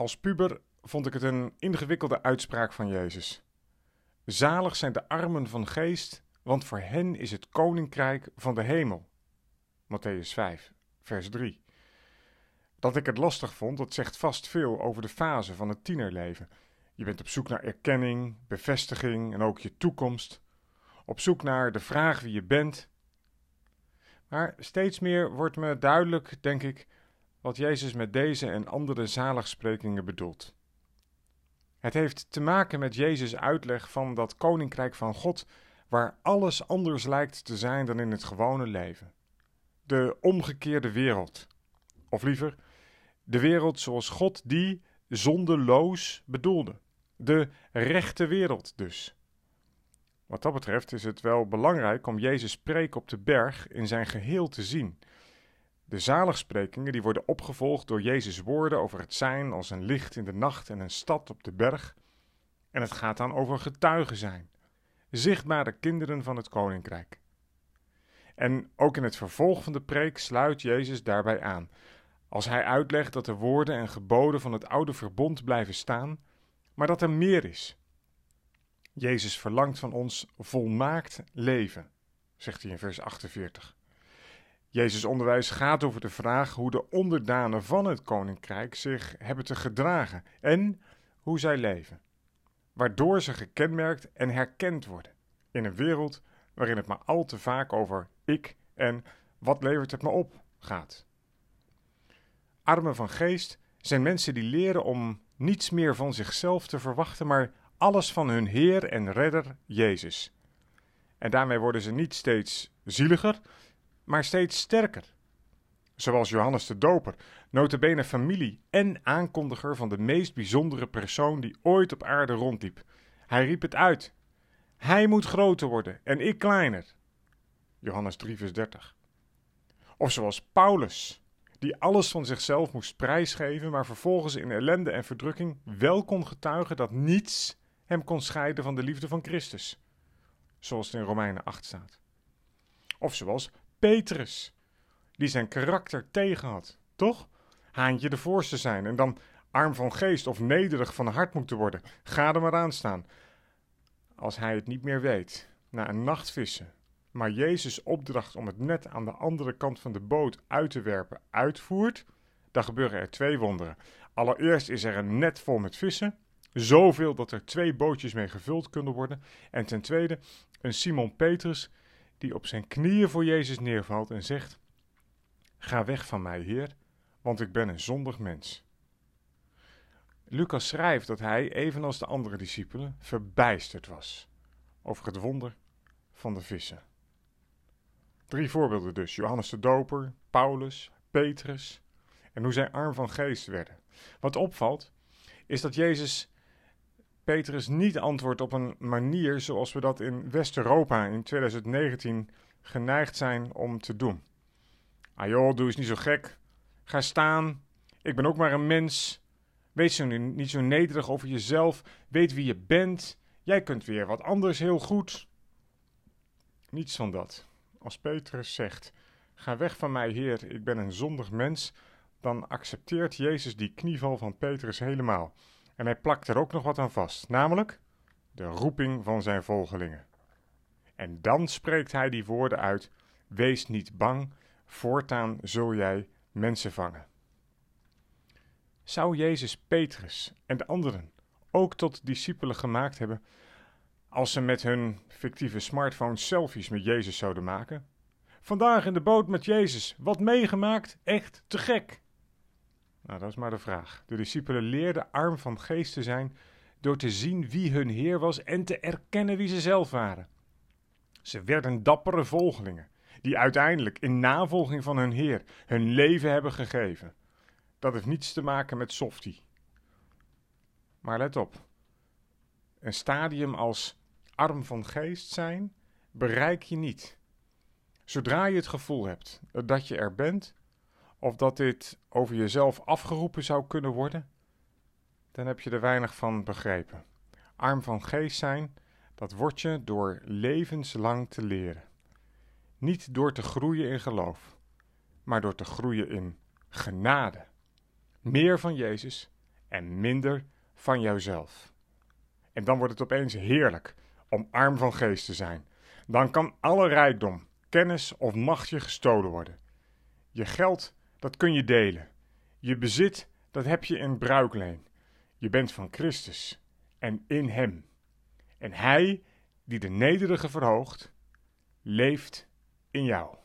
Als puber vond ik het een ingewikkelde uitspraak van Jezus. Zalig zijn de armen van geest, want voor hen is het koninkrijk van de hemel. Matthäus 5, vers 3. Dat ik het lastig vond, dat zegt vast veel over de fase van het tienerleven. Je bent op zoek naar erkenning, bevestiging en ook je toekomst. Op zoek naar de vraag wie je bent. Maar steeds meer wordt me duidelijk, denk ik, wat Jezus met deze en andere zaligsprekingen bedoelt. Het heeft te maken met Jezus' uitleg van dat koninkrijk van God, waar alles anders lijkt te zijn dan in het gewone leven. De omgekeerde wereld. Of liever, de wereld zoals God die zondeloos bedoelde. De rechte wereld dus. Wat dat betreft is het wel belangrijk om Jezus' preek op de berg in zijn geheel te zien. De zaligsprekingen die worden opgevolgd door Jezus' woorden over het zijn als een licht in de nacht en een stad op de berg. En het gaat dan over getuigen zijn, zichtbare kinderen van het koninkrijk. En ook in het vervolg van de preek sluit Jezus daarbij aan. Als hij uitlegt dat de woorden en geboden van het oude verbond blijven staan, maar dat er meer is. Jezus verlangt van ons volmaakt leven, zegt hij in vers 48. Jezus' onderwijs gaat over de vraag hoe de onderdanen van het koninkrijk zich hebben te gedragen en hoe zij leven, waardoor ze gekenmerkt en herkend worden in een wereld waarin het maar al te vaak over ik en wat levert het me op gaat. Armen van geest zijn mensen die leren om niets meer van zichzelf te verwachten, maar alles van hun Heer en Redder Jezus. En daarmee worden ze niet steeds zieliger, maar steeds sterker. Zoals Johannes de Doper, notabene familie en aankondiger van de meest bijzondere persoon die ooit op aarde rondliep. Hij riep het uit. Hij moet groter worden en ik kleiner. Johannes 3 vers 30. Of zoals Paulus, die alles van zichzelf moest prijsgeven, maar vervolgens in ellende en verdrukking wel kon getuigen dat niets hem kon scheiden van de liefde van Christus. Zoals het in Romeinen 8 staat. Of zoals Petrus, die zijn karakter tegen had, toch? Haantje de voorste zijn en dan arm van geest of nederig van hart moeten worden. Ga er maar aan staan. Als hij het niet meer weet, na een nacht vissen, maar Jezus' opdracht om het net aan de andere kant van de boot uit te werpen uitvoert, dan gebeuren er twee wonderen. Allereerst is er een net vol met vissen, zoveel dat er twee bootjes mee gevuld kunnen worden. En ten tweede een Simon Petrus die op zijn knieën voor Jezus neervalt en zegt: Ga weg van mij, Heer, want ik ben een zondig mens. Lucas schrijft dat hij, evenals de andere discipelen, verbijsterd was over het wonder van de vissen. Drie voorbeelden dus: Johannes de Doper, Paulus, Petrus en hoe zij arm van geest werden. Wat opvalt, is dat Jezus Petrus niet antwoordt op een manier zoals we dat in West-Europa in 2019 geneigd zijn om te doen. Ah joh, doe eens niet zo gek. Ga staan. Ik ben ook maar een mens. Wees zo niet zo nederig over jezelf. Weet wie je bent. Jij kunt weer wat anders heel goed. Niets van dat. Als Petrus zegt: Ga weg van mij, Heer, ik ben een zondig mens, dan accepteert Jezus die knieval van Petrus helemaal. En hij plakt er ook nog wat aan vast, namelijk de roeping van zijn volgelingen. En dan spreekt hij die woorden uit: Wees niet bang, voortaan zul jij mensen vangen. Zou Jezus Petrus en de anderen ook tot discipelen gemaakt hebben als ze met hun fictieve smartphone selfies met Jezus zouden maken? Vandaag in de boot met Jezus, wat meegemaakt, echt te gek. Nou, dat is maar de vraag. De discipelen leerden arm van geest te zijn door te zien wie hun Heer was en te erkennen wie ze zelf waren. Ze werden dappere volgelingen, die uiteindelijk in navolging van hun Heer hun leven hebben gegeven. Dat heeft niets te maken met softie. Maar let op: een stadium als arm van geest zijn bereik je niet. Zodra je het gevoel hebt dat je er bent, of dat dit over jezelf afgeroepen zou kunnen worden, dan heb je er weinig van begrepen. Arm van geest zijn, dat word je door levenslang te leren. Niet door te groeien in geloof, maar door te groeien in genade. Meer van Jezus en minder van jouzelf. En dan wordt het opeens heerlijk om arm van geest te zijn. Dan kan alle rijkdom, kennis of macht je gestolen worden. Je geld, dat kun je delen. Je bezit, dat heb je in bruikleen. Je bent van Christus en in Hem. En Hij, die de nederige verhoogt, leeft in jou.